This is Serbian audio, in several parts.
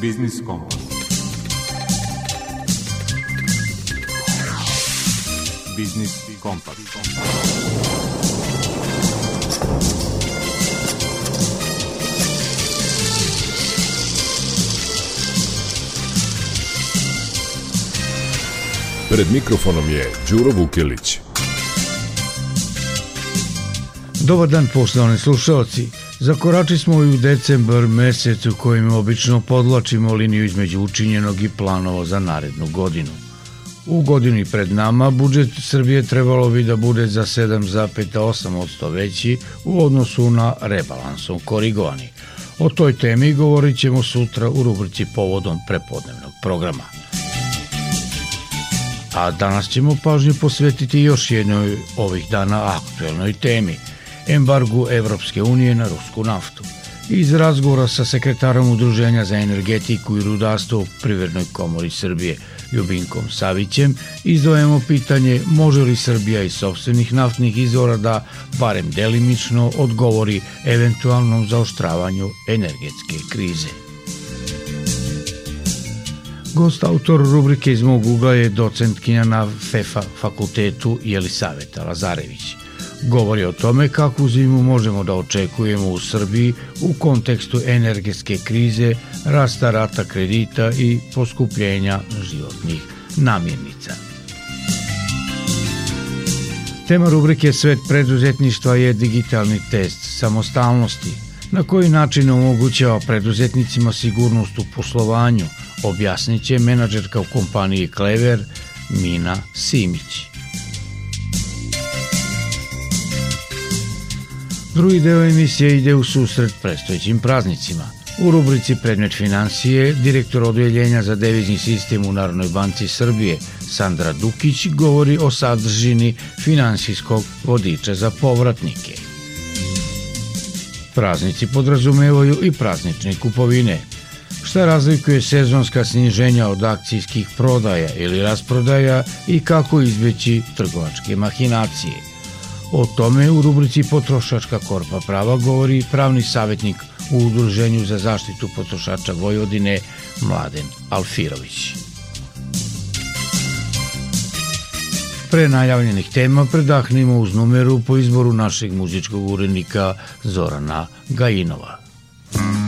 Biznis Kompas. Biznis Kompas. Pred mikrofonom je Đuro Vukilić. Dobar dan poštovani slušalci. Zakorači smo i u decembar mesec u kojim obično podlačimo liniju između učinjenog i planova za narednu godinu. U godini pred nama budžet Srbije trebalo bi da bude za 7,8% veći u odnosu na rebalansom korigovani. O toj temi govorit ćemo sutra u rubrici povodom prepodnevnog programa. A danas ćemo pažnju posvetiti još jednoj ovih dana aktuelnoj temi – embargu Evropske unije na rusku naftu. Iz razgovora sa sekretarom Udruženja za energetiku i rudarstvo u Privrednoj komori Srbije Ljubinkom Savićem izdvojemo pitanje može li Srbija iz sobstvenih naftnih izvora da barem delimično odgovori eventualnom zaoštravanju energetske krize. Gost autor rubrike iz mog ugla je docentkinja na FEFA fakultetu Jelisaveta Lazarević govori o tome kakvu zimu možemo da očekujemo u Srbiji u kontekstu energetske krize, rasta rata kredita i poskupljenja životnih namirnica. Tema rubrike Svet preduzetništva je digitalni test samostalnosti, na koji način omogućava preduzetnicima sigurnost u poslovanju, objasnit će menadžerka u kompaniji Klever Mina Simić. Drugi deo emisije ide u susret predstojećim praznicima. U rubrici Predmet financije, direktor odeljenja za devizni sistem u Narodnoj banci Srbije, Sandra Dukić, govori o sadržini finansijskog vodiča za povratnike. Praznici podrazumevaju i praznične kupovine. Šta razlikuje sezonska sniženja od akcijskih prodaja ili rasprodaja i kako izbeći trgovačke mahinacije – O tome u rubrici Potrošačka korpa prava govori pravni savjetnik u Udruženju za zaštitu potrošača Vojvodine Mladen Alfirović. Pre najavljenih tema predahnimo uz numeru po izboru našeg muzičkog urednika Zorana Gajinova. if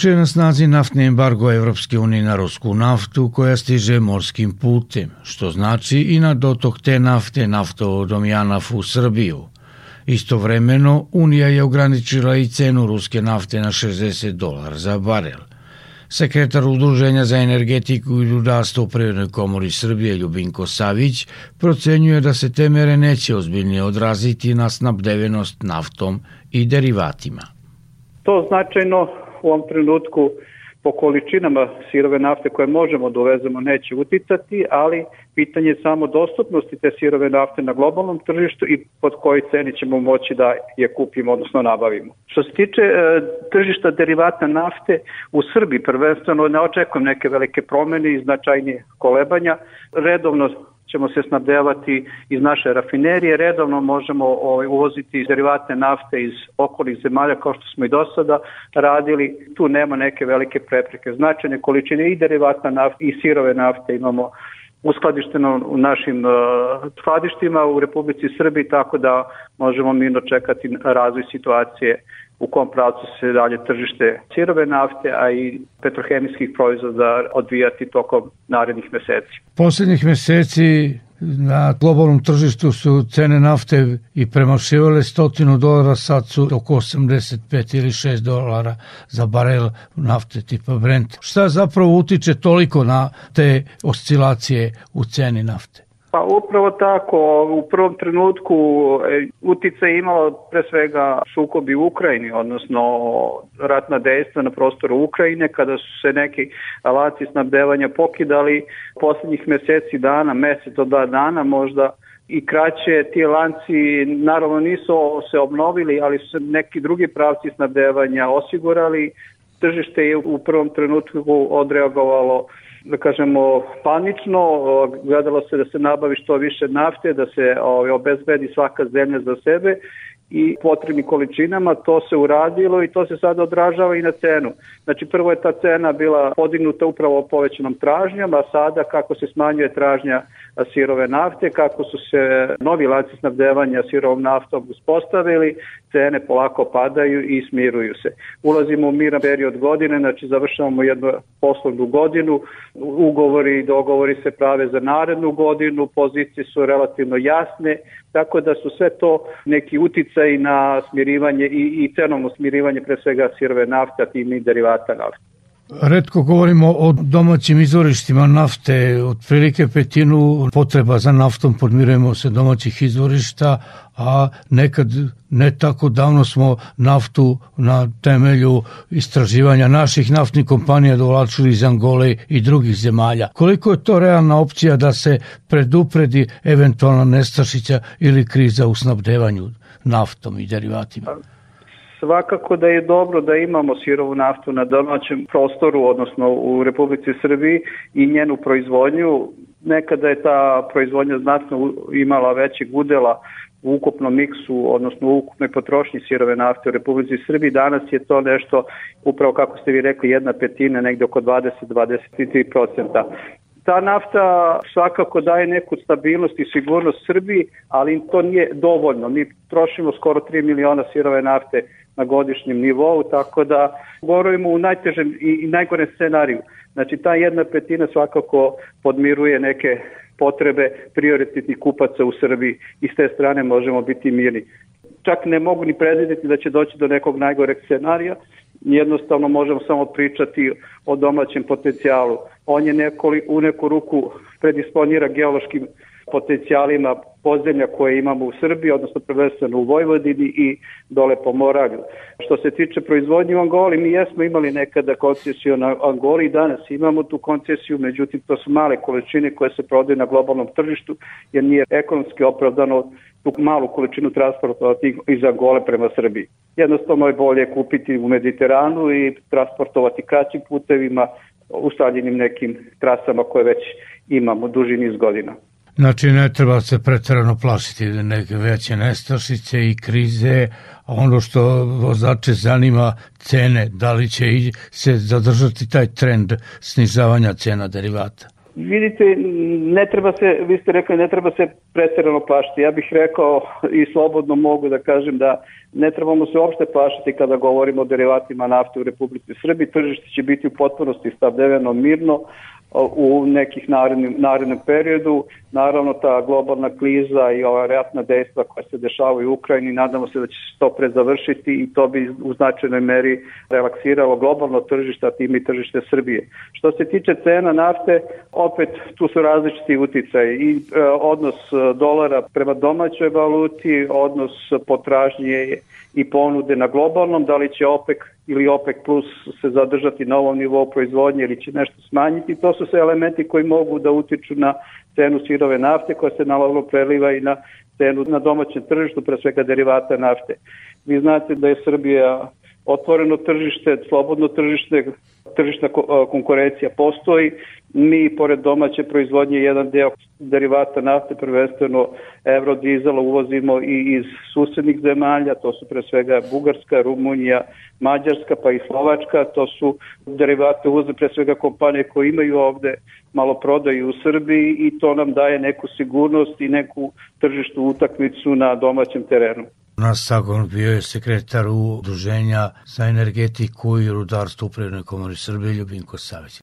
juče je na snazi naftni embargo Evropske unije na rusku naftu koja stiže morskim putem, što znači i na dotok te nafte naftovodom Janaf u Srbiju. Istovremeno, Unija je ograničila i cenu ruske nafte na 60 dolara za barel. Sekretar Udruženja za energetiku i rudarstvo u Privrednoj komori Srbije Ljubinko Savić procenjuje da se te mere neće ozbiljnije odraziti na snabdevenost naftom i derivatima. To značajno u ovom trenutku po količinama sirove nafte koje možemo da uvezemo neće uticati, ali pitanje je samo dostupnosti te sirove nafte na globalnom tržištu i pod koji ceni ćemo moći da je kupimo, odnosno nabavimo. Što se tiče e, tržišta derivata nafte, u Srbiji prvenstveno ne očekujem neke velike promene i značajnije kolebanja. Redovno ćemo se snabdevati iz naše rafinerije, redovno možemo ovaj, uvoziti derivate nafte iz okolnih zemalja kao što smo i do sada radili, tu nema neke velike prepreke. Značajne količine i derivata nafte i sirove nafte imamo uskladišteno u našim uh, skladištima u Republici Srbiji, tako da možemo mirno čekati razvoj situacije u kom pravcu se dalje tržište sirove nafte, a i petrohemijskih proizvoda odvijati tokom narednih meseci. Poslednjih meseci na globalnom tržištu su cene nafte i premašivale stotinu dolara, sad su oko 85 ili 6 dolara za barel nafte tipa Brent. Šta zapravo utiče toliko na te oscilacije u ceni nafte? Pa upravo tako, u prvom trenutku e, utice je imalo pre svega sukobi u Ukrajini, odnosno ratna dejstva na prostoru Ukrajine, kada su se neki alaci snabdevanja pokidali poslednjih meseci dana, mesec do dva dana možda, i kraće ti lanci naravno nisu se obnovili, ali su neki drugi pravci snabdevanja osigurali. Tržište je u prvom trenutku odreagovalo da kažemo, panično, gledalo se da se nabavi što više nafte, da se ovaj, obezbedi svaka zemlja za sebe i potrebnim količinama, to se uradilo i to se sada odražava i na cenu. Znači prvo je ta cena bila podignuta upravo povećanom tražnjom, a sada kako se smanjuje tražnja sirove nafte, kako su se novi lanci snabdevanja sirovom naftom uspostavili, cene polako padaju i smiruju se. Ulazimo u miran period godine, znači završavamo jednu poslovnu godinu, ugovori i dogovori se prave za narednu godinu, pozicije su relativno jasne, tako da su sve to neki uticaj na smirivanje i, i cenovno smirivanje pre svega sirove nafte, a tim i derivata nafte. Redko govorimo o domaćim izvorištima nafte, otprilike petinu potreba za naftom podmirujemo se domaćih izvorišta, a nekad ne tako davno smo naftu na temelju istraživanja naših naftnih kompanija dovlačili iz Angole i drugih zemalja. Koliko je to realna opcija da se predupredi eventualna nestašića ili kriza u snabdevanju naftom i derivatima? Svakako da je dobro da imamo sirovu naftu na domaćem prostoru, odnosno u Republici Srbiji i njenu proizvodnju. Nekada je ta proizvodnja znatno imala većeg udela u ukupnom miksu, odnosno u ukupnoj potrošnji sirove nafte u Republici Srbiji. Danas je to nešto, upravo kako ste vi rekli, jedna petina, negde oko 20-23%. Ta nafta svakako daje neku stabilnost i sigurnost Srbiji, ali to nije dovoljno. Mi trošimo skoro 3 miliona sirove nafte na godišnjem nivou, tako da govorimo u najtežem i najgore scenariju. Znači ta jedna petina svakako podmiruje neke potrebe prioritetnih kupaca u Srbiji i s te strane možemo biti mirni. Čak ne mogu ni predvideti da će doći do nekog najgoreg scenarija, jednostavno možemo samo pričati o domaćem potencijalu. On je nekoli, u neku ruku predisponira geološkim potencijalima podzemlja koje imamo u Srbiji, odnosno prvenstveno u Vojvodini i dole po Moravlju. Što se tiče proizvodnje u Angoli, mi jesmo imali nekada koncesiju na Angoli i danas imamo tu koncesiju, međutim to su male količine koje se prodaju na globalnom tržištu jer nije ekonomski opravdano tu malu količinu transportovati iz Angole prema Srbiji. Jednostavno je bolje kupiti u Mediteranu i transportovati kraćim putevima, ustaljenim nekim trasama koje već imamo duži niz godina. Znači ne treba se pretjerano plašiti neke veće nestašice i krize, a ono što vozače zanima cene, da li će se zadržati taj trend snižavanja cena derivata. Vidite, ne treba se, vi ste rekli, ne treba se pretjerano plašiti. Ja bih rekao i slobodno mogu da kažem da ne trebamo se uopšte plašiti kada govorimo o derivatima nafte u Republici Srbiji. Tržište će biti u potpunosti stavljeno mirno, u nekih narednim, narednom periodu. Naravno, ta globalna kliza i ova ratna dejstva koja se dešavaju u Ukrajini, nadamo se da će se to pre završiti i to bi u značajnoj meri relaksiralo globalno tržište, a tim i tržište Srbije. Što se tiče cena nafte, opet tu su različiti uticaj i e, odnos dolara prema domaćoj valuti, odnos potražnje i ponude na globalnom, da li će OPEC ili OPEC plus se zadržati na ovom nivou proizvodnje ili će nešto smanjiti. To su sve elementi koji mogu da utiču na cenu sirove nafte koja se naravno preliva i na cenu na domaćem tržištu, pre svega derivata nafte. Vi znate da je Srbija otvoreno tržište, slobodno tržište, tržišna konkurencija postoji. Mi, pored domaće proizvodnje, jedan deo derivata nafte, prvenstveno eurodizela, uvozimo i iz susednih zemalja, to su pre svega Bugarska, Rumunija, Mađarska pa i Slovačka, to su derivate uvoze pre svega kompanije koje imaju ovde malo prodaju u Srbiji i to nam daje neku sigurnost i neku tržištu utakmicu na domaćem terenu. Nas sagovorno bio je sekretar Udruženja za energetiku i rudarstvo u Privrednoj komori Srbije Ljubinko Savić.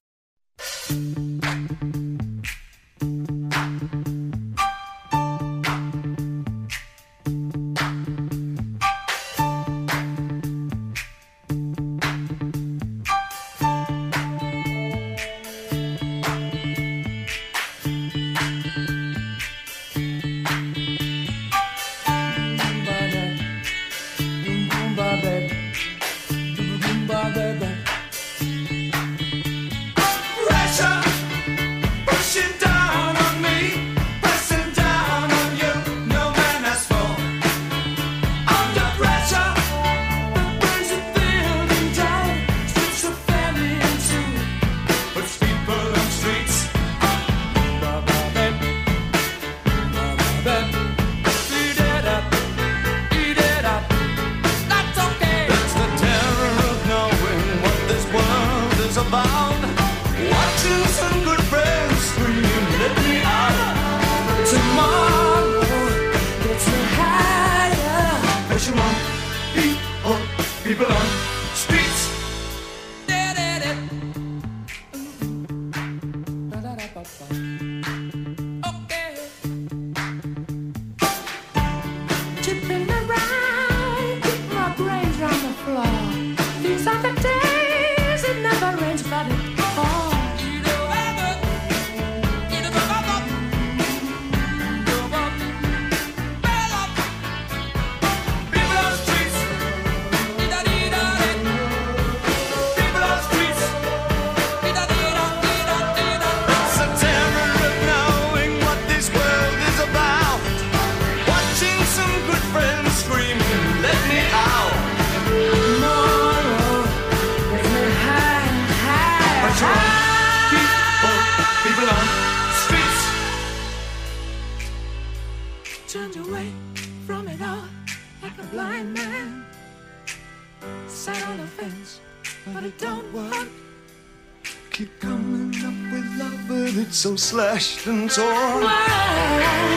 Slashed and torn.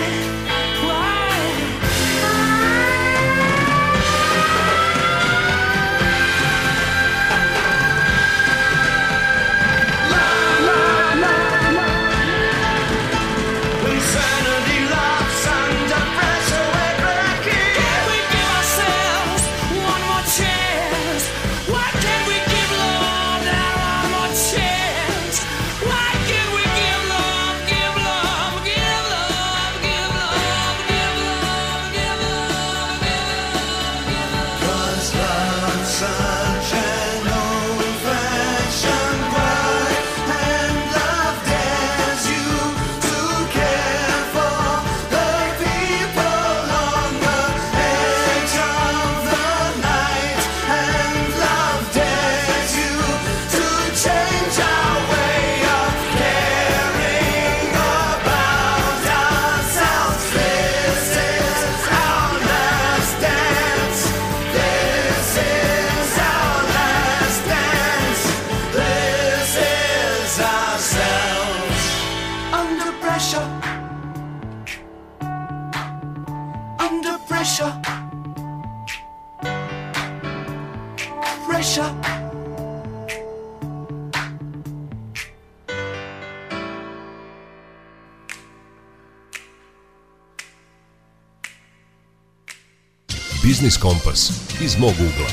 Iz mog ugla.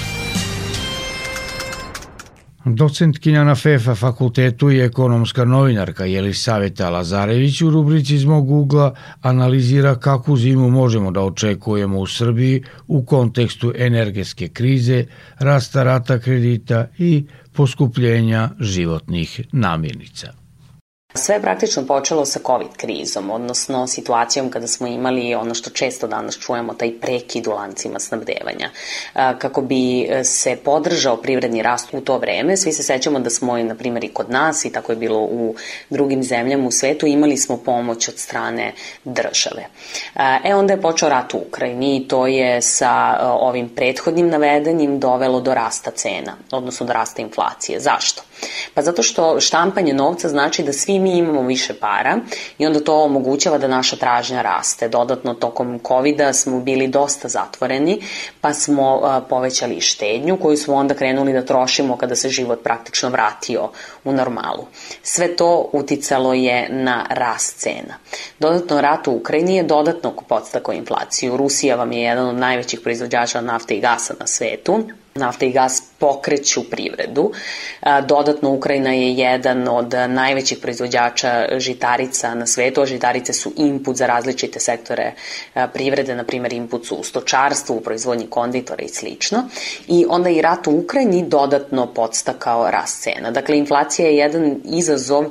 Docentkinja na FEFA fakultetu i ekonomska novinarka Jelisaveta Lazarević u rubrici iz mog ugla analizira kakvu zimu možemo da očekujemo u Srbiji u kontekstu energetske krize, rasta rata kredita i poskupljenja životnih namirnica. Sve je praktično počelo sa COVID krizom, odnosno situacijom kada smo imali ono što često danas čujemo, taj prekid u lancima snabdevanja. Kako bi se podržao privredni rast u to vreme, svi se sećamo da smo, na primjer, i kod nas, i tako je bilo u drugim zemljama u svetu, imali smo pomoć od strane države. E, onda je počeo rat u Ukrajini i to je sa ovim prethodnim navedenim dovelo do rasta cena, odnosno do rasta inflacije. Zašto? Pa zato što štampanje novca znači da svi mi imamo više para i onda to omogućava da naša tražnja raste. Dodatno tokom covid smo bili dosta zatvoreni, pa smo povećali štednju koju smo onda krenuli da trošimo kada se život praktično vratio u normalu. Sve to uticalo je na rast cena. Dodatno rat u Ukrajini je dodatno podstakao inflaciju. Rusija vam je jedan od najvećih proizvođača nafte i gasa na svetu nafta i gas pokreću privredu. Dodatno, Ukrajina je jedan od najvećih proizvođača žitarica na svetu, žitarice su input za različite sektore privrede, na primjer input su u stočarstvu, u proizvodnji konditora i slično. I onda i rat u Ukrajini dodatno podstakao rast cena. Dakle, inflacija je jedan izazov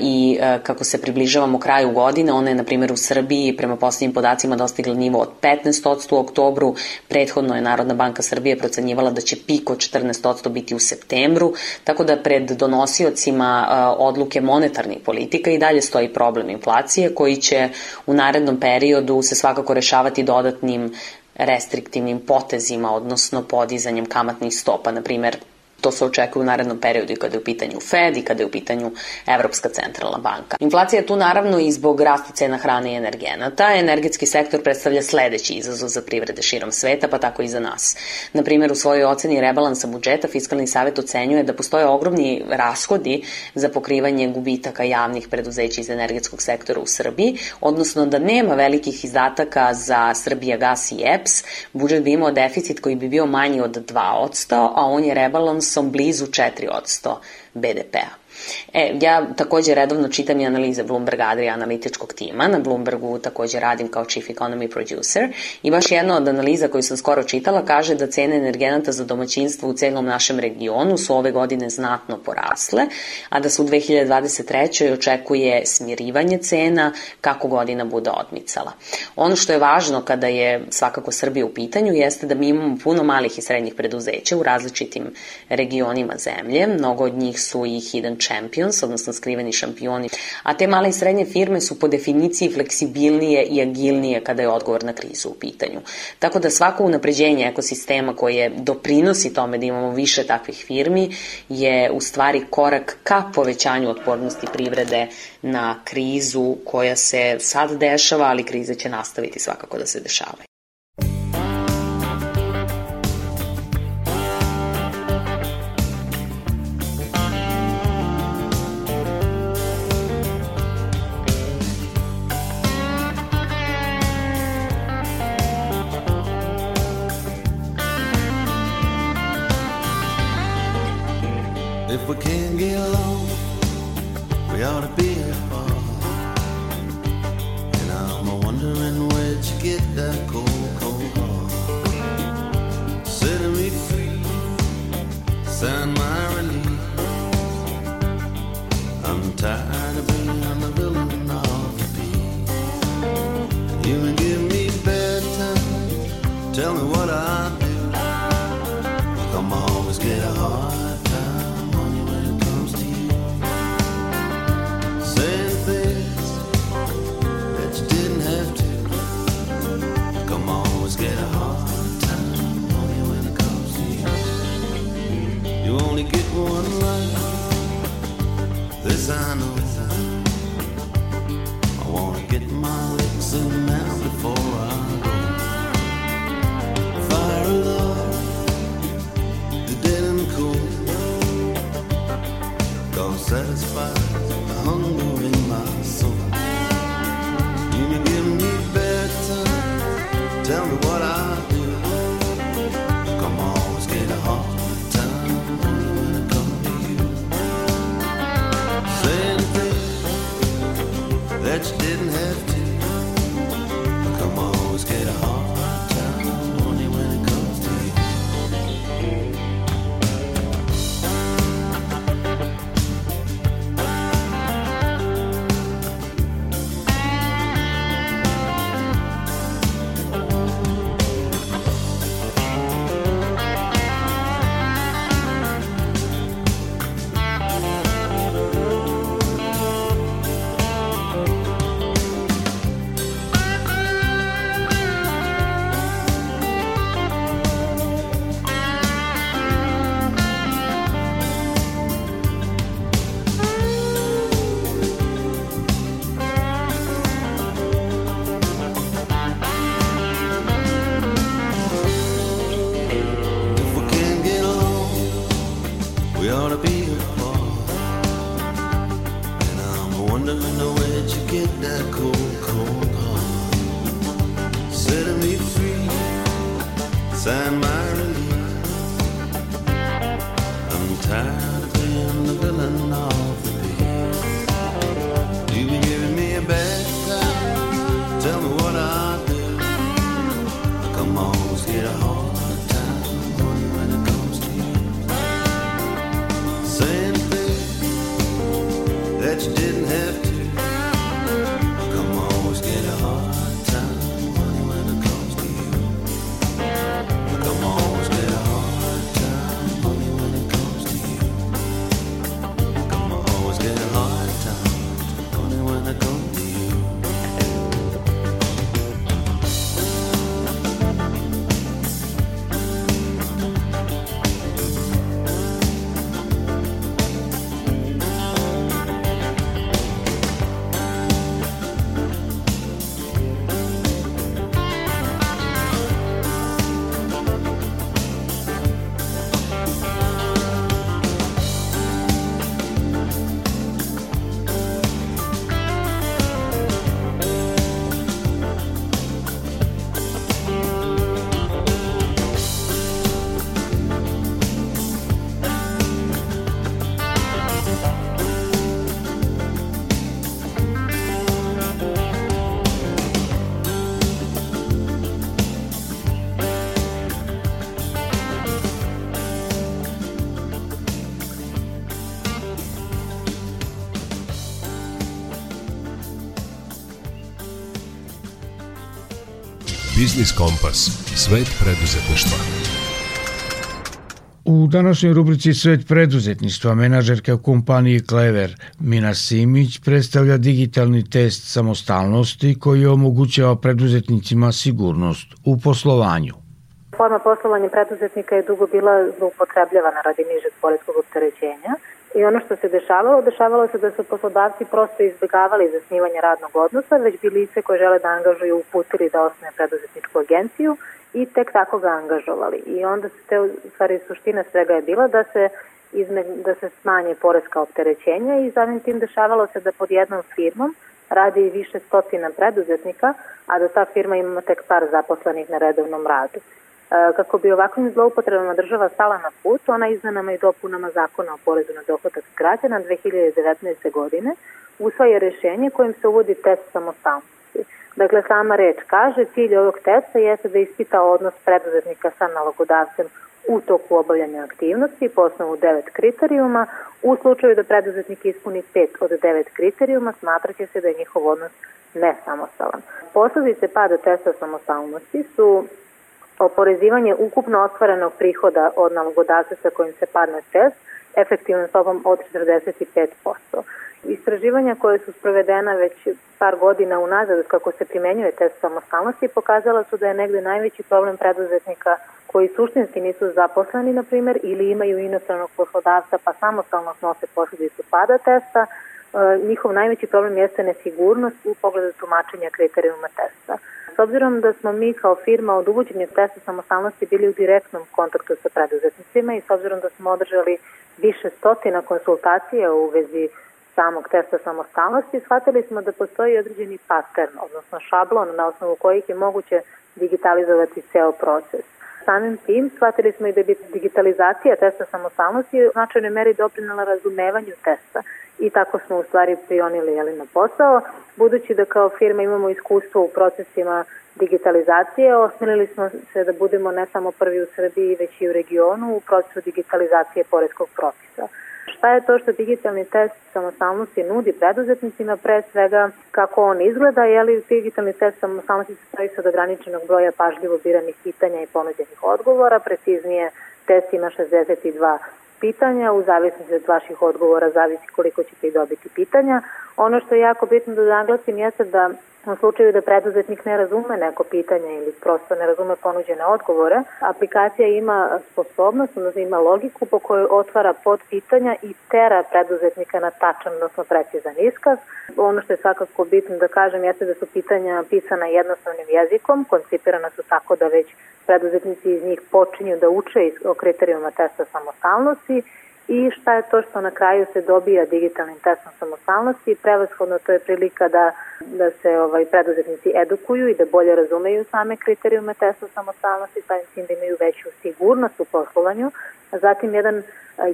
i kako se približavamo kraju godine, ona je, na primjer, u Srbiji prema poslednjim podacima dostigla nivo od 15% u oktobru, prethodno je Narodna banka Srbije procenjivala da će pik od 14% biti u septembru, tako da pred donosiocima odluke monetarnih politika i dalje stoji problem inflacije koji će u narednom periodu se svakako rešavati dodatnim restriktivnim potezima, odnosno podizanjem kamatnih stopa, na primer To se očekuje u narednom periodu i kada je u pitanju Fed i kada je u pitanju Evropska centralna banka. Inflacija je tu naravno i zbog rasta cena hrane i energenata. Energetski sektor predstavlja sledeći izazov za privrede širom sveta, pa tako i za nas. Na primjer, u svojoj oceni rebalansa budžeta Fiskalni savet ocenjuje da postoje ogromni rashodi za pokrivanje gubitaka javnih preduzeća iz energetskog sektora u Srbiji, odnosno da nema velikih izdataka za Srbija gas i EPS, budžet bi imao deficit koji bi bio manji od 2%, a on je rebalans iznosom blizu 4% BDP-a. E, ja takođe redovno čitam i analize Bloomberg Adria analitičkog tima. Na Bloombergu takođe radim kao chief economy producer i baš jedna od analiza koju sam skoro čitala kaže da cene energenata za domaćinstvo u celom našem regionu su ove godine znatno porasle, a da se u 2023. očekuje smirivanje cena kako godina bude odmicala. Ono što je važno kada je svakako Srbija u pitanju jeste da mi imamo puno malih i srednjih preduzeća u različitim regionima zemlje. Mnogo od njih su i hidden champions, odnosno skriveni šampioni, a te male i srednje firme su po definiciji fleksibilnije i agilnije kada je odgovor na krizu u pitanju. Tako da svako unapređenje ekosistema koje doprinosi tome da imamo više takvih firmi je u stvari korak ka povećanju otpornosti privrede na krizu koja se sad dešava, ali krize će nastaviti svakako da se dešavaju. Cold, one life. This I know. I wanna get my licks in now before I go. Fire of love, the dead and cold. Go satisfied. Biznis Kompas. Svet preduzetništva. U današnjoj rubrici Svet preduzetništva menadžerka u kompaniji Clever Mina Simić predstavlja digitalni test samostalnosti koji omogućava preduzetnicima sigurnost u poslovanju. Forma poslovanja preduzetnika je dugo bila zloupotrebljavana radi nižeg poreskog opterećenja i ono što se dešavalo, dešavalo se da su poslodavci prosto izbjegavali zasnivanje radnog odnosa, već bi lice koje žele da angažuju uputili da osnoje preduzetničku agenciju i tek tako ga angažovali. I onda se te, stvari, suština svega je bila da se izme, da se smanje poreska opterećenja i samim tim dešavalo se da pod jednom firmom radi više stotina preduzetnika, a da ta firma ima tek par zaposlenih na redovnom radu. E, Kako bi ovakvim zloupotrebama država stala na put, ona izmenama i dopunama zakona o porezu na dohodak građana 2019. godine usvaja rešenje kojim se uvodi test samostalnosti. Dakle, sama reč kaže, cilj ovog testa jeste da ispita odnos preduzetnika sa nalogodavcem u toku obavljanja aktivnosti po osnovu devet kriterijuma. U slučaju da preduzetnik ispuni pet od devet kriterijuma, smatraće se da je njihov odnos nesamostalan. Posledice pada testa samostalnosti su oporezivanje ukupno ostvarenog prihoda od nalogodavca sa kojim se padne test, efektivnom stopom od 45%. Istraživanja koje su sprovedena već par godina unazad kako se primenjuje test samostalnosti pokazala su da je negde najveći problem preduzetnika koji suštinski nisu zaposleni, na primjer, ili imaju inostranog poslodavca pa samostalno snose posledicu pada testa, njihov najveći problem jeste nesigurnost u pogledu tumačenja kriterijuma testa. S obzirom da smo mi kao firma od uvođenja testa samostalnosti bili u direktnom kontaktu sa preduzetnicima i s obzirom da smo održali više stotina konsultacija u vezi samog testa samostalnosti, shvatili smo da postoji određeni pattern, odnosno šablon na osnovu kojih je moguće digitalizovati ceo proces. Samim tim shvatili smo i da bi digitalizacija testa samostalnosti u značajnoj meri doprinala razumevanju testa i tako smo u stvari prionili jeli, na posao. Budući da kao firma imamo iskustvo u procesima digitalizacije, osmilili smo se da budemo ne samo prvi u Srbiji, već i u regionu u procesu digitalizacije poreskog propisa. Šta je to što digitalni test samostalnosti nudi preduzetnicima, pre svega kako on izgleda, je li digitalni test samostalnosti se stoji od ograničenog broja pažljivo biranih pitanja i ponuđenih odgovora, preciznije test ima 62 pitanja, u zavisnosti od vaših odgovora zavisi koliko ćete i dobiti pitanja. Ono što je jako bitno da naglasim jeste da u slučaju da preduzetnik ne razume neko pitanje ili prosto ne razume ponuđene odgovore, aplikacija ima sposobnost, odnosno ima logiku po kojoj otvara pod pitanja i tera preduzetnika na tačan, odnosno precizan iskaz. Ono što je svakako bitno da kažem jeste da su pitanja pisana jednostavnim jezikom, koncipirana su tako da već preduzetnici iz njih počinju da uče o kriterijuma testa samostalnosti i šta je to što na kraju se dobija digitalnim testom samostalnosti. Prevashodno to je prilika da, da se ovaj, preduzetnici edukuju i da bolje razumeju same kriterijume testa samostalnosti, pa im da imaju veću sigurnost u poslovanju. Zatim jedan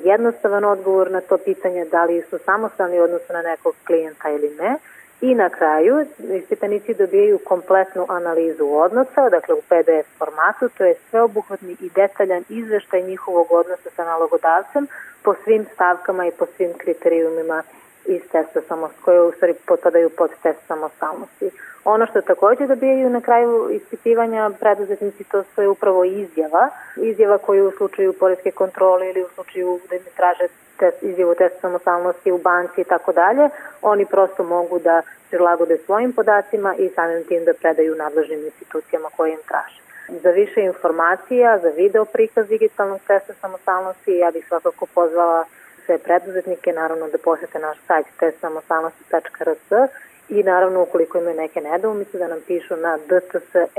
jednostavan odgovor na to pitanje da li su samostalni u odnosu na nekog klijenta ili ne I na kraju, ispitanici dobijaju kompletnu analizu odnosa, dakle u PDF formatu, to je sveobuhvatni i detaljan izveštaj njihovog odnosa sa nalogodavcem po svim stavkama i po svim kriterijumima iz testa samostalnosti, koje u stvari potpadaju pod test samostalnosti. Ono što takođe dobijaju na kraju ispitivanja preduzetnici, to je upravo izjava, izjava koju u slučaju poreske kontrole ili u slučaju da mi traže test, izjavu testa samostalnosti u banci i tako dalje, oni prosto mogu da prilagode svojim podacima i samim tim da predaju nadležnim institucijama koje im traže. Za više informacija, za video prikaz digitalnog testa samostalnosti, ja bih svakako pozvala sve preduzetnike, naravno da posete naš sajt testsamostalnosti.rs i naravno ukoliko imaju neke nedoumice da nam pišu na dts.clever.rs.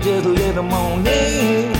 just let them on in.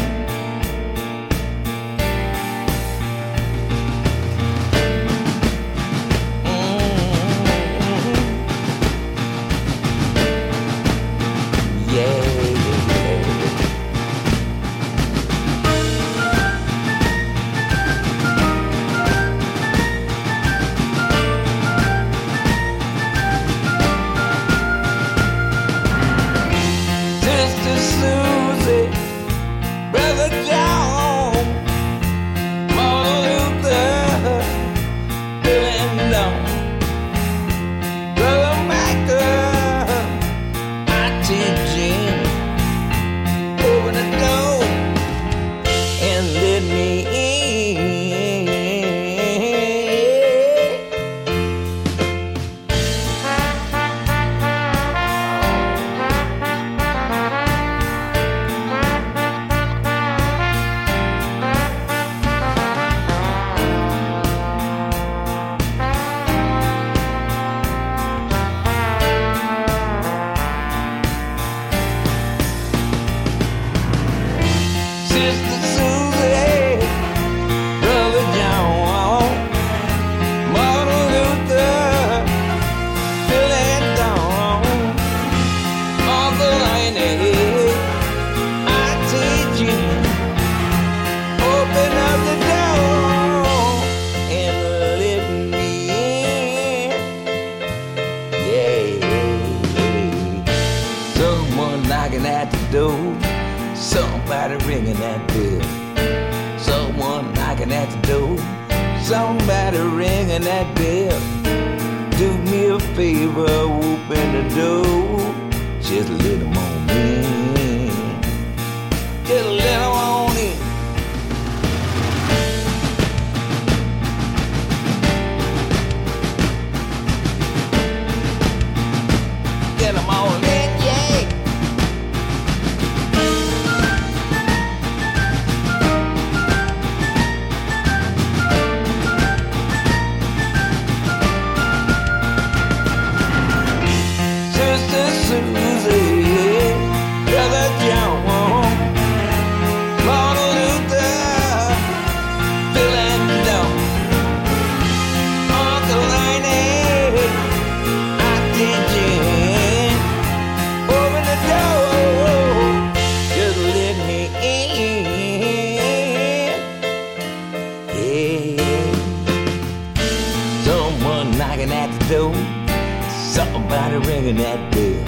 Ringing that bell.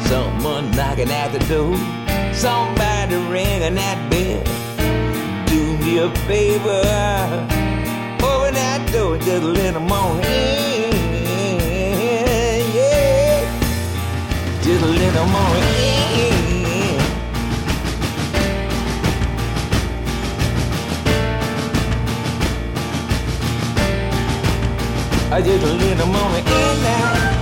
Someone knocking at the door. Somebody ringing that bell. Do me a favor. Open that door just a little more in. Yeah. Just a little more in. I just a little more in now.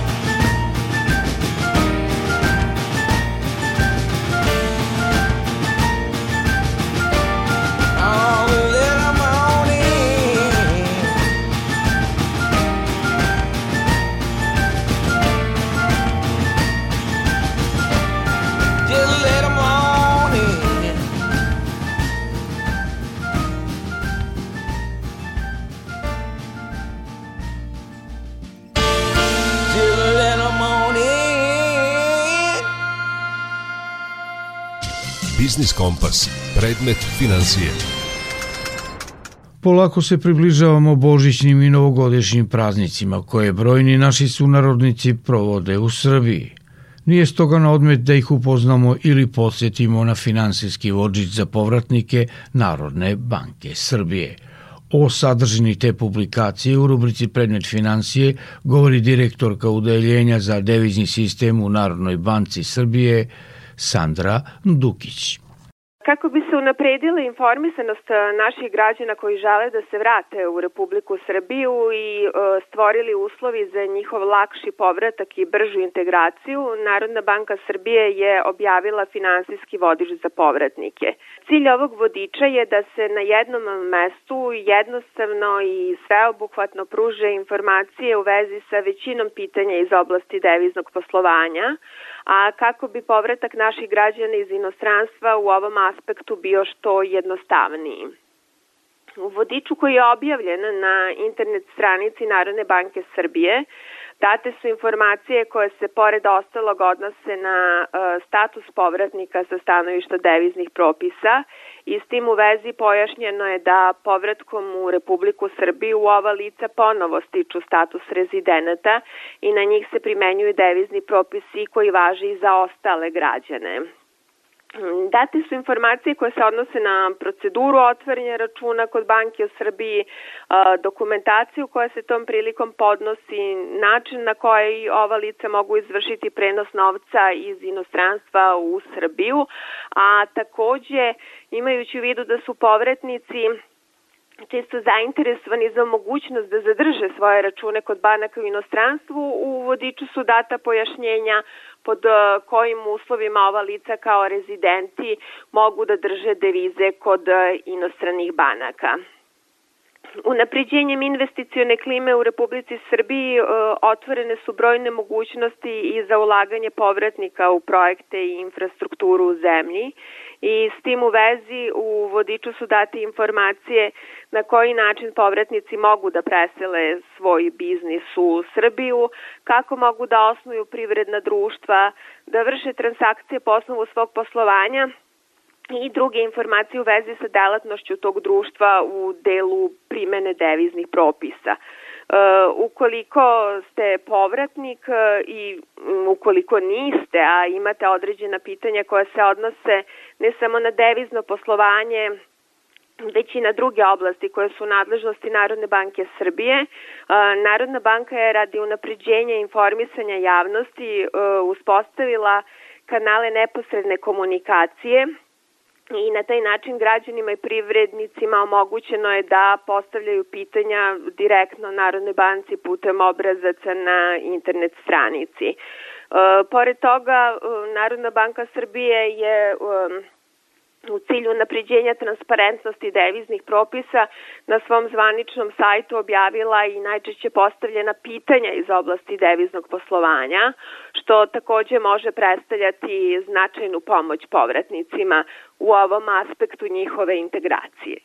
Biznis Kompas. Predmet financije. Polako se približavamo božićnim i novogodišnjim praznicima koje brojni naši sunarodnici provode u Srbiji. Nije stoga na odmet da ih upoznamo ili podsjetimo na finansijski vođić za povratnike Narodne banke Srbije. O sadržini te publikacije u rubrici Predmet financije govori direktorka Udeljenja za devizni sistem u Narodnoj banci Srbije Sandra Dukić. Kako bi se unapredila informisanost e, naših građana koji žele da se vrate u Republiku Srbiju i e, stvorili uslovi za njihov lakši povratak i bržu integraciju, Narodna banka Srbije je objavila finansijski vodič za povratnike. Cilj ovog vodiča je da se na jednom mestu jednostavno i sveobuhvatno pruže informacije u vezi sa većinom pitanja iz oblasti deviznog poslovanja, a kako bi povratak naših građana iz inostranstva u ovom aspektu bio što jednostavniji. U vodiču koji je objavljen na internet stranici Narodne banke Srbije date su informacije koje se pored ostalog odnose na e, status povratnika sa stanovišta deviznih propisa i s tim u vezi pojašnjeno je da povratkom u Republiku Srbiju ova lica ponovo stiču status rezidenata i na njih se primenjuju devizni propisi koji važe i za ostale građane. Date su informacije koje se odnose na proceduru otvaranja računa kod banke u Srbiji, dokumentaciju koja se tom prilikom podnosi, način na koji ova lica mogu izvršiti prenos novca iz inostranstva u Srbiju, a takođe imajući u vidu da su povretnici često zainteresovani za mogućnost da zadrže svoje račune kod banaka u inostranstvu, u vodiču su data pojašnjenja pod uh, kojim uslovima ova lica kao rezidenti mogu da drže devize kod uh, inostranih banaka. Unapređenjem investicione klime u Republici Srbiji uh, otvorene su brojne mogućnosti i za ulaganje povratnika u projekte i infrastrukturu u zemlji i s tim u vezi u vodiču su date informacije na koji način povratnici mogu da presele svoj biznis u Srbiju, kako mogu da osnuju privredna društva, da vrše transakcije po osnovu svog poslovanja i druge informacije u vezi sa delatnošću tog društva u delu primene deviznih propisa. Uh, ukoliko ste povratnik uh, i um, ukoliko niste, a imate određena pitanja koja se odnose ne samo na devizno poslovanje već i na druge oblasti koje su nadležnosti Narodne banke Srbije. E, Narodna banka je radi unapređenja informisanja javnosti e, uspostavila kanale neposredne komunikacije i na taj način građanima i privrednicima omogućeno je da postavljaju pitanja direktno Narodnoj banci putem obrazaca na internet stranici. E, pored toga, Narodna banka Srbije je u cilju napređenja transparentnosti deviznih propisa na svom zvaničnom sajtu objavila i najčešće postavljena pitanja iz oblasti deviznog poslovanja, što takođe može predstavljati značajnu pomoć povratnicima u ovom aspektu njihove integracije.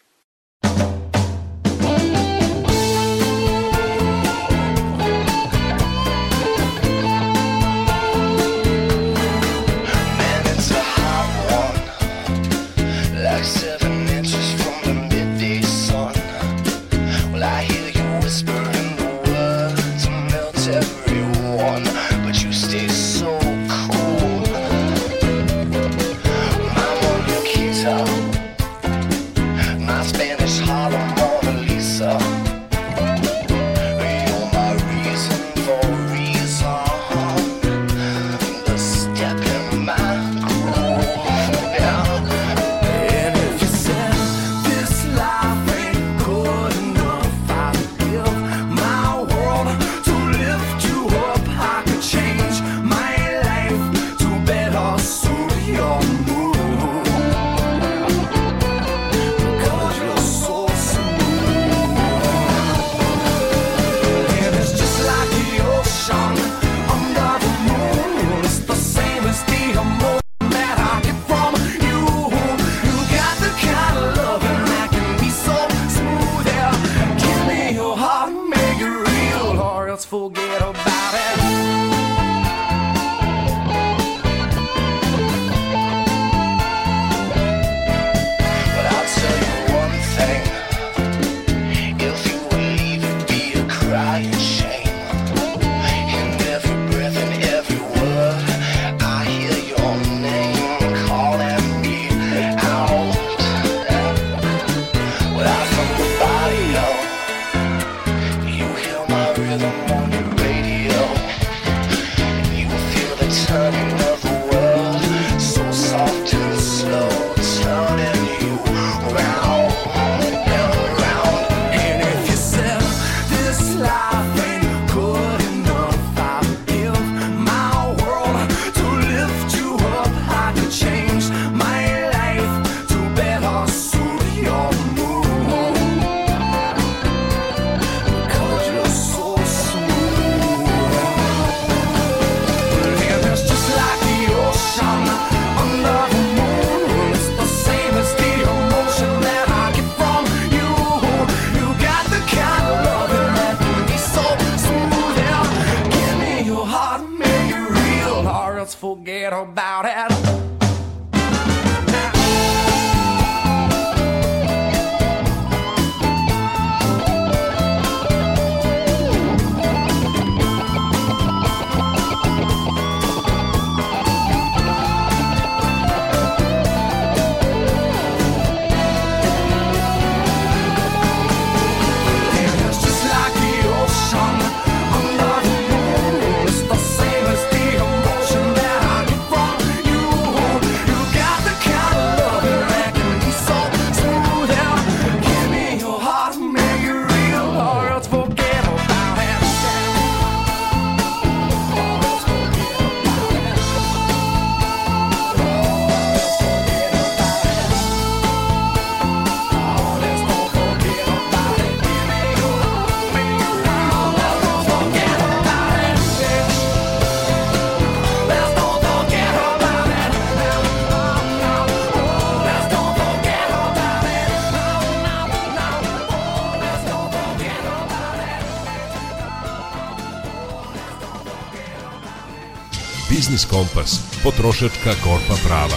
Biznis Kompas, potrošačka korpa prava.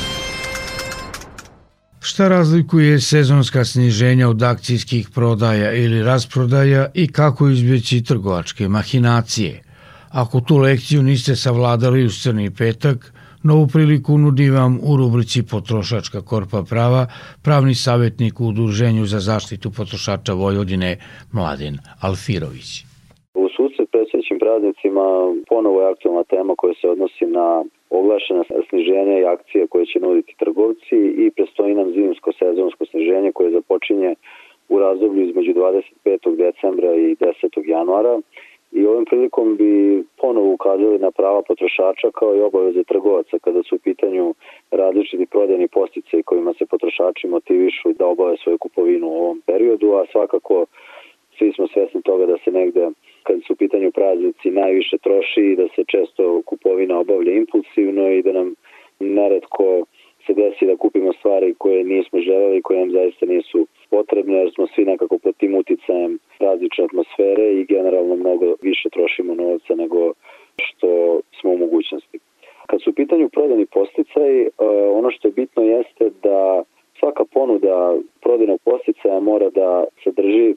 Šta razlikuje sezonska sniženja od akcijskih prodaja ili rasprodaja i kako izbjeći trgovačke mahinacije? Ako tu lekciju niste savladali u crni petak, Novu priliku nudi vam u rubrici Potrošačka korpa prava pravni savjetnik u Udruženju za zaštitu potrošača Vojvodine Mladen Alfirović. U susret predsjećim praznicima ponovo je aktualna tema koja se odnosi na oglašena sniženja i akcije koje će nuditi trgovci i prestoji nam zimsko sezonsko sniženje koje započinje u razdoblju između 25. decembra i 10. januara i ovim prilikom bi ponovo ukazali na prava potrošača kao i obaveze trgovaca kada su u pitanju različiti prodajni postice kojima se potrošači motivišu da obave svoju kupovinu u ovom periodu, a svakako svi smo svesni toga da se negde kad su u pitanju praznici najviše troši i da se često kupovina obavlja impulsivno i da nam neretko se desi da kupimo stvari koje nismo želeli, koje nam zaista nisu potrebne, jer smo svi nekako pod tim uticajem različne atmosfere i generalno mnogo više trošimo novca nego što smo u mogućnosti. Kad su u pitanju prodani posticaj, e, ono što je bitno jeste da svaka ponuda prodajnog posticaja mora da sadrži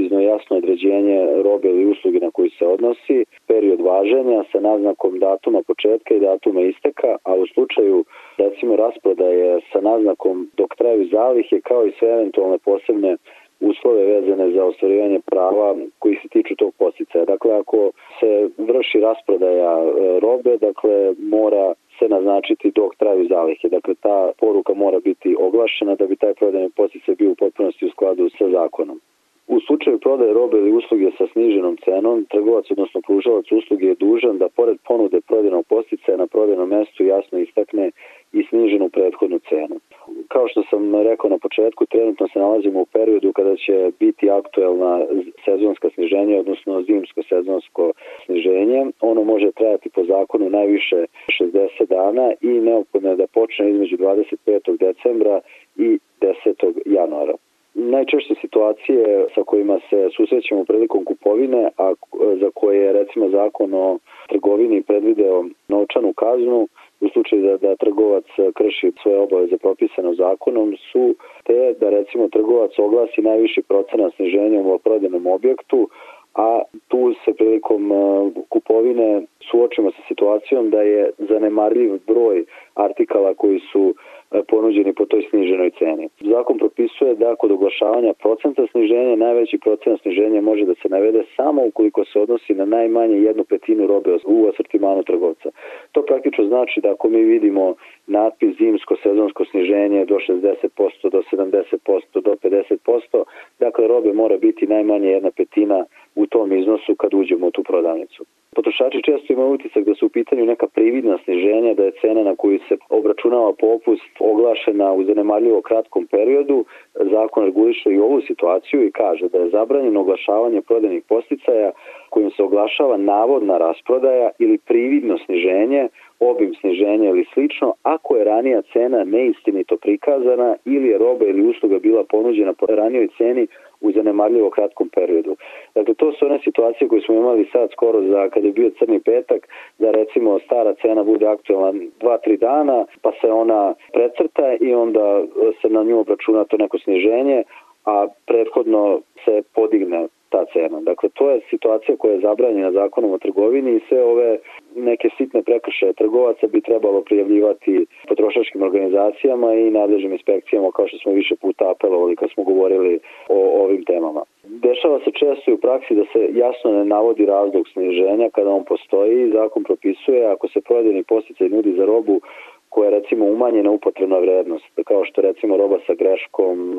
precizno i jasno određenje robe ili usluge na koji se odnosi, period važenja sa naznakom datuma početka i datuma isteka, a u slučaju recimo rasprodaje sa naznakom dok traju zalihe kao i sve eventualne posebne uslove vezane za ostvarivanje prava koji se tiču tog posticaja. Dakle, ako se vrši rasprodaja e, robe, dakle, mora se naznačiti dok traju zalihe. Dakle, ta poruka mora biti oglašena da bi taj prodajni posticaj bio u potpunosti u skladu sa zakonom. U slučaju prodaje robe ili usluge sa sniženom cenom, trgovac, odnosno pružalac usluge je dužan da pored ponude prodajnog posticaja na prodajnom mestu jasno istakne i sniženu prethodnu cenu. Kao što sam rekao na početku, trenutno se nalazimo u periodu kada će biti aktuelna sezonska sniženja, odnosno zimsko sezonsko sniženje. Ono može trajati po zakonu najviše 60 dana i neophodno je da počne između 25. decembra i 10. januara. Najčešće situacije sa kojima se susrećemo prilikom kupovine, a za koje je recimo zakon o trgovini predvideo novčanu kaznu, u slučaju da, da trgovac krši svoje obaveze propisane zakonom su te da recimo trgovac oglasi najviši procenat sniženja u prodajnom objektu, a tu se prilikom kupovine suočimo sa situacijom da je zanemarljiv broj artikala koji su ponuđeni po toj sniženoj ceni. Zakon propisuje da kod oglašavanja procenta sniženja najveći procent sniženja može da se navede samo ukoliko se odnosi na najmanje jednu petinu robe u asortimanu trgovca. To praktično znači da ako mi vidimo natpis zimsko sezonsko sniženje do 60%, do 70%, do 50%, dakle robe mora biti najmanje jedna petina u tom iznosu kad uđemo u tu prodavnicu. Potrošači često imaju utisak da su u pitanju neka prividna sniženja, da je cena na koju se obračunava popust oglašena u zanemarljivo kratkom periodu. Zakon reguliše i ovu situaciju i kaže da je zabranjeno oglašavanje prodajnih posticaja kojim se oglašava navodna rasprodaja ili prividno sniženje, obim sniženja ili slično, ako je ranija cena neistinito prikazana ili je roba ili usluga bila ponuđena po ranijoj ceni u zanemarljivo kratkom periodu. Dakle, to su one situacije koje smo imali sad skoro za kada je bio crni petak, da recimo stara cena bude aktualna 2-3 dana, pa se ona precrta i onda se na nju obračuna to neko sniženje, a prethodno se podigne ta cena. Dakle, to je situacija koja je zabranjena zakonom o trgovini i sve ove neke sitne prekršaje trgovaca bi trebalo prijavljivati potrošačkim organizacijama i nadležnim inspekcijama kao što smo više puta apelovali kad smo govorili o ovim temama. Dešava se često i u praksi da se jasno ne navodi razlog sniženja kada on postoji. Zakon propisuje ako se prodajni posticaj nudi za robu koja je recimo umanjena upotrebna vrednost, kao što recimo roba sa greškom,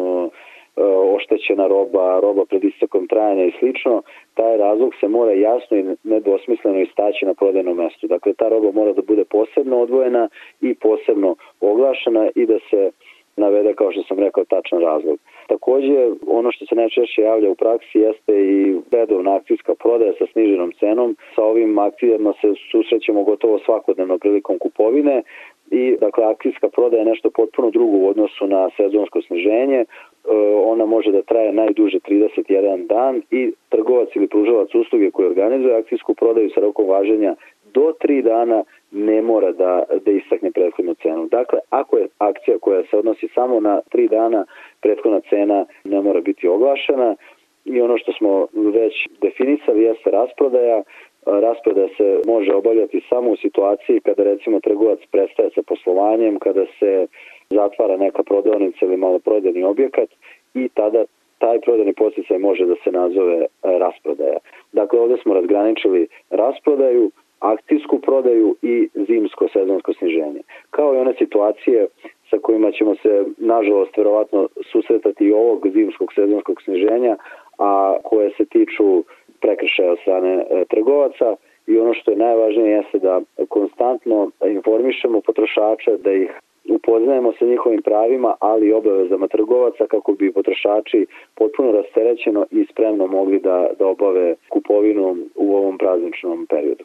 oštećena roba, roba pred istekom trajanja i slično, taj razlog se mora jasno i nedvosmisleno istaći na prodajnom mestu. Dakle, ta roba mora da bude posebno odvojena i posebno oglašena i da se navede, kao što sam rekao, tačan razlog. Takođe, ono što se najčešće javlja u praksi jeste i redovna akcijska prodaja sa sniženom cenom. Sa ovim akcijama se susrećemo gotovo svakodnevno prilikom kupovine i dakle akcijska prodaja je nešto potpuno drugo u odnosu na sezonsko sniženje. Može da traje najduže 31 dan i trgovac ili pružavac usluge koji organizuje akcijsku prodaju sa rokom važenja do 3 dana ne mora da, da istakne prethodnu cenu. Dakle, ako je akcija koja se odnosi samo na 3 dana, prethodna cena ne mora biti oglašena i ono što smo već definisali jeste rasprodaja rasprodaja se može obavljati samo u situaciji kada recimo trgovac prestaje sa poslovanjem, kada se zatvara neka prodavnica ili maloprodajni objekat i tada taj prodajni posticaj može da se nazove e, rasprodaja. Dakle, ovde smo razgraničili rasprodaju, akcijsku prodaju i zimsko sezonsko sniženje. Kao i one situacije sa kojima ćemo se, nažalost, verovatno susretati i ovog zimskog sezonskog sniženja, a koje se tiču prekršaja od strane e, trgovaca i ono što je najvažnije jeste da konstantno informišemo potrošače, da ih upoznajemo sa njihovim pravima, ali i obavezama trgovaca kako bi potrošači potpuno rasterećeno i spremno mogli da, da obave kupovinu u ovom prazničnom periodu.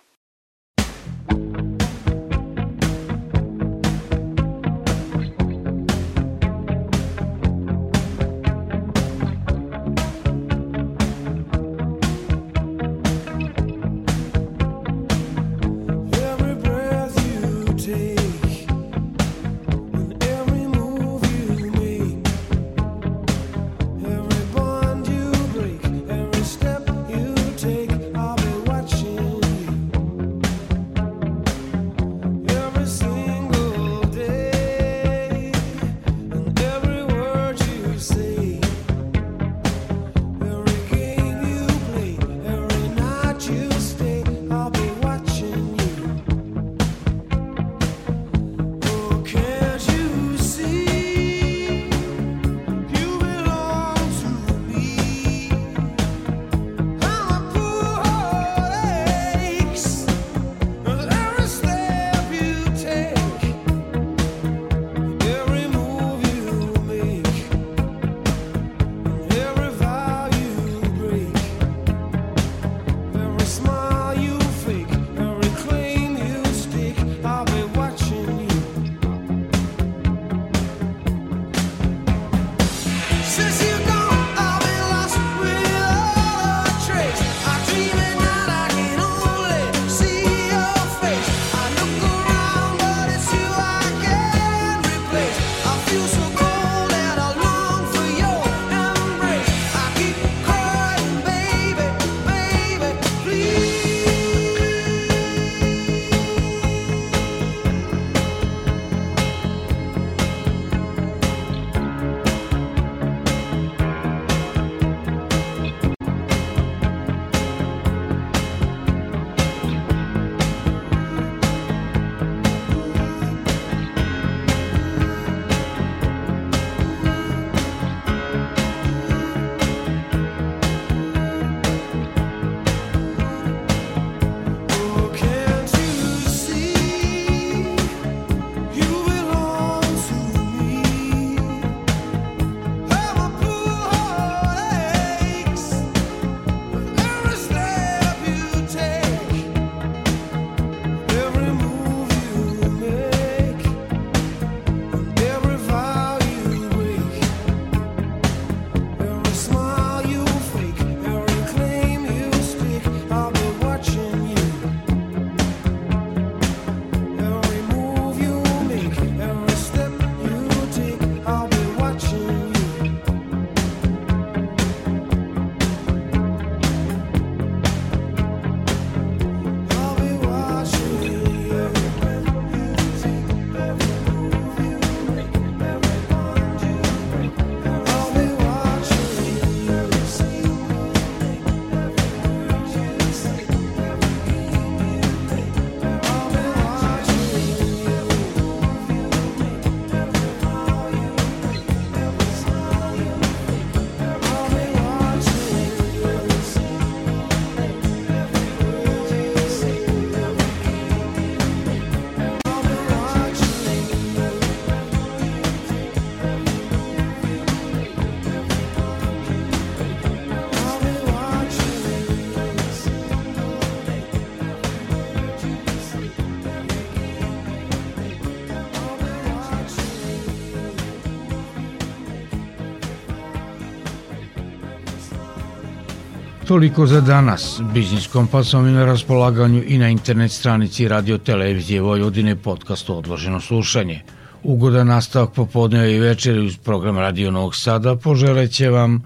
Toliko za danas. Biznis Kompas vam je na raspolaganju i na internet stranici Radio Televizije Vojvodine podcast Odloženo slušanje. Ugodan nastavak popodneva i večeri uz program Radio Novog Sada poželeće vam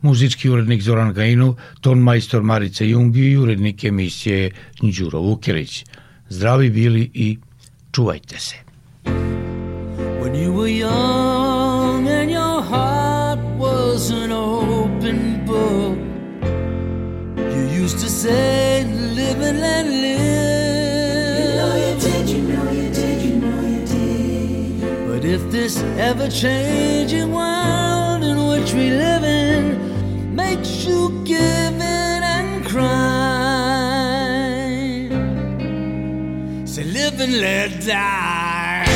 muzički urednik Zoran Gajinov, ton majstor Marica Jungi i urednik emisije Đuro Vukilić. Zdravi bili i čuvajte se. When you were young used to say, live and let live. You know you did, you know you did, you know you did. But if this ever changing world in which we live in makes you give in and cry, say, live and let die.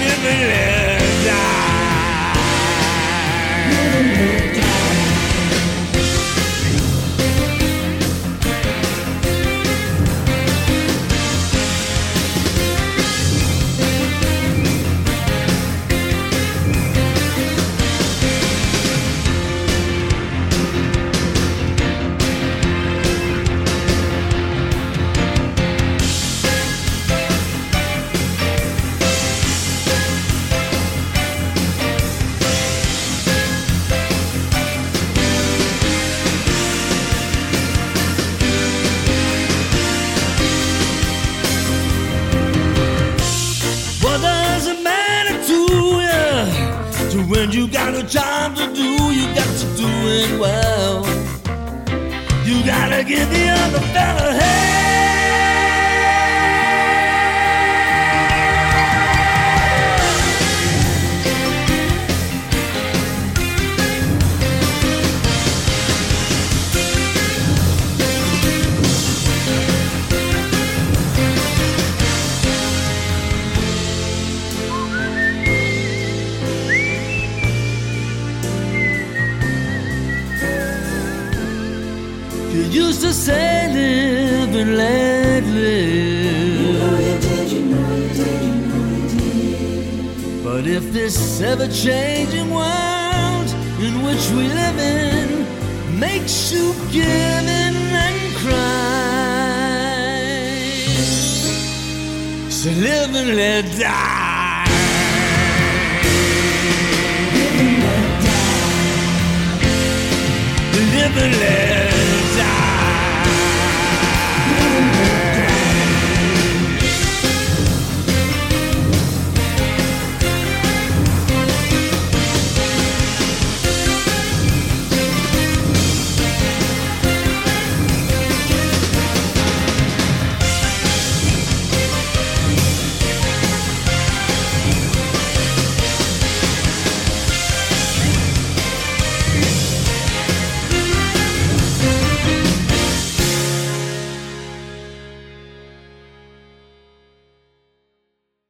Live and let die. When you got a job to do, you got to do it well. You gotta give the other fella hell. say live and let live. But if this ever changing world in which we live in makes you give in and cry, so live and let die. live and let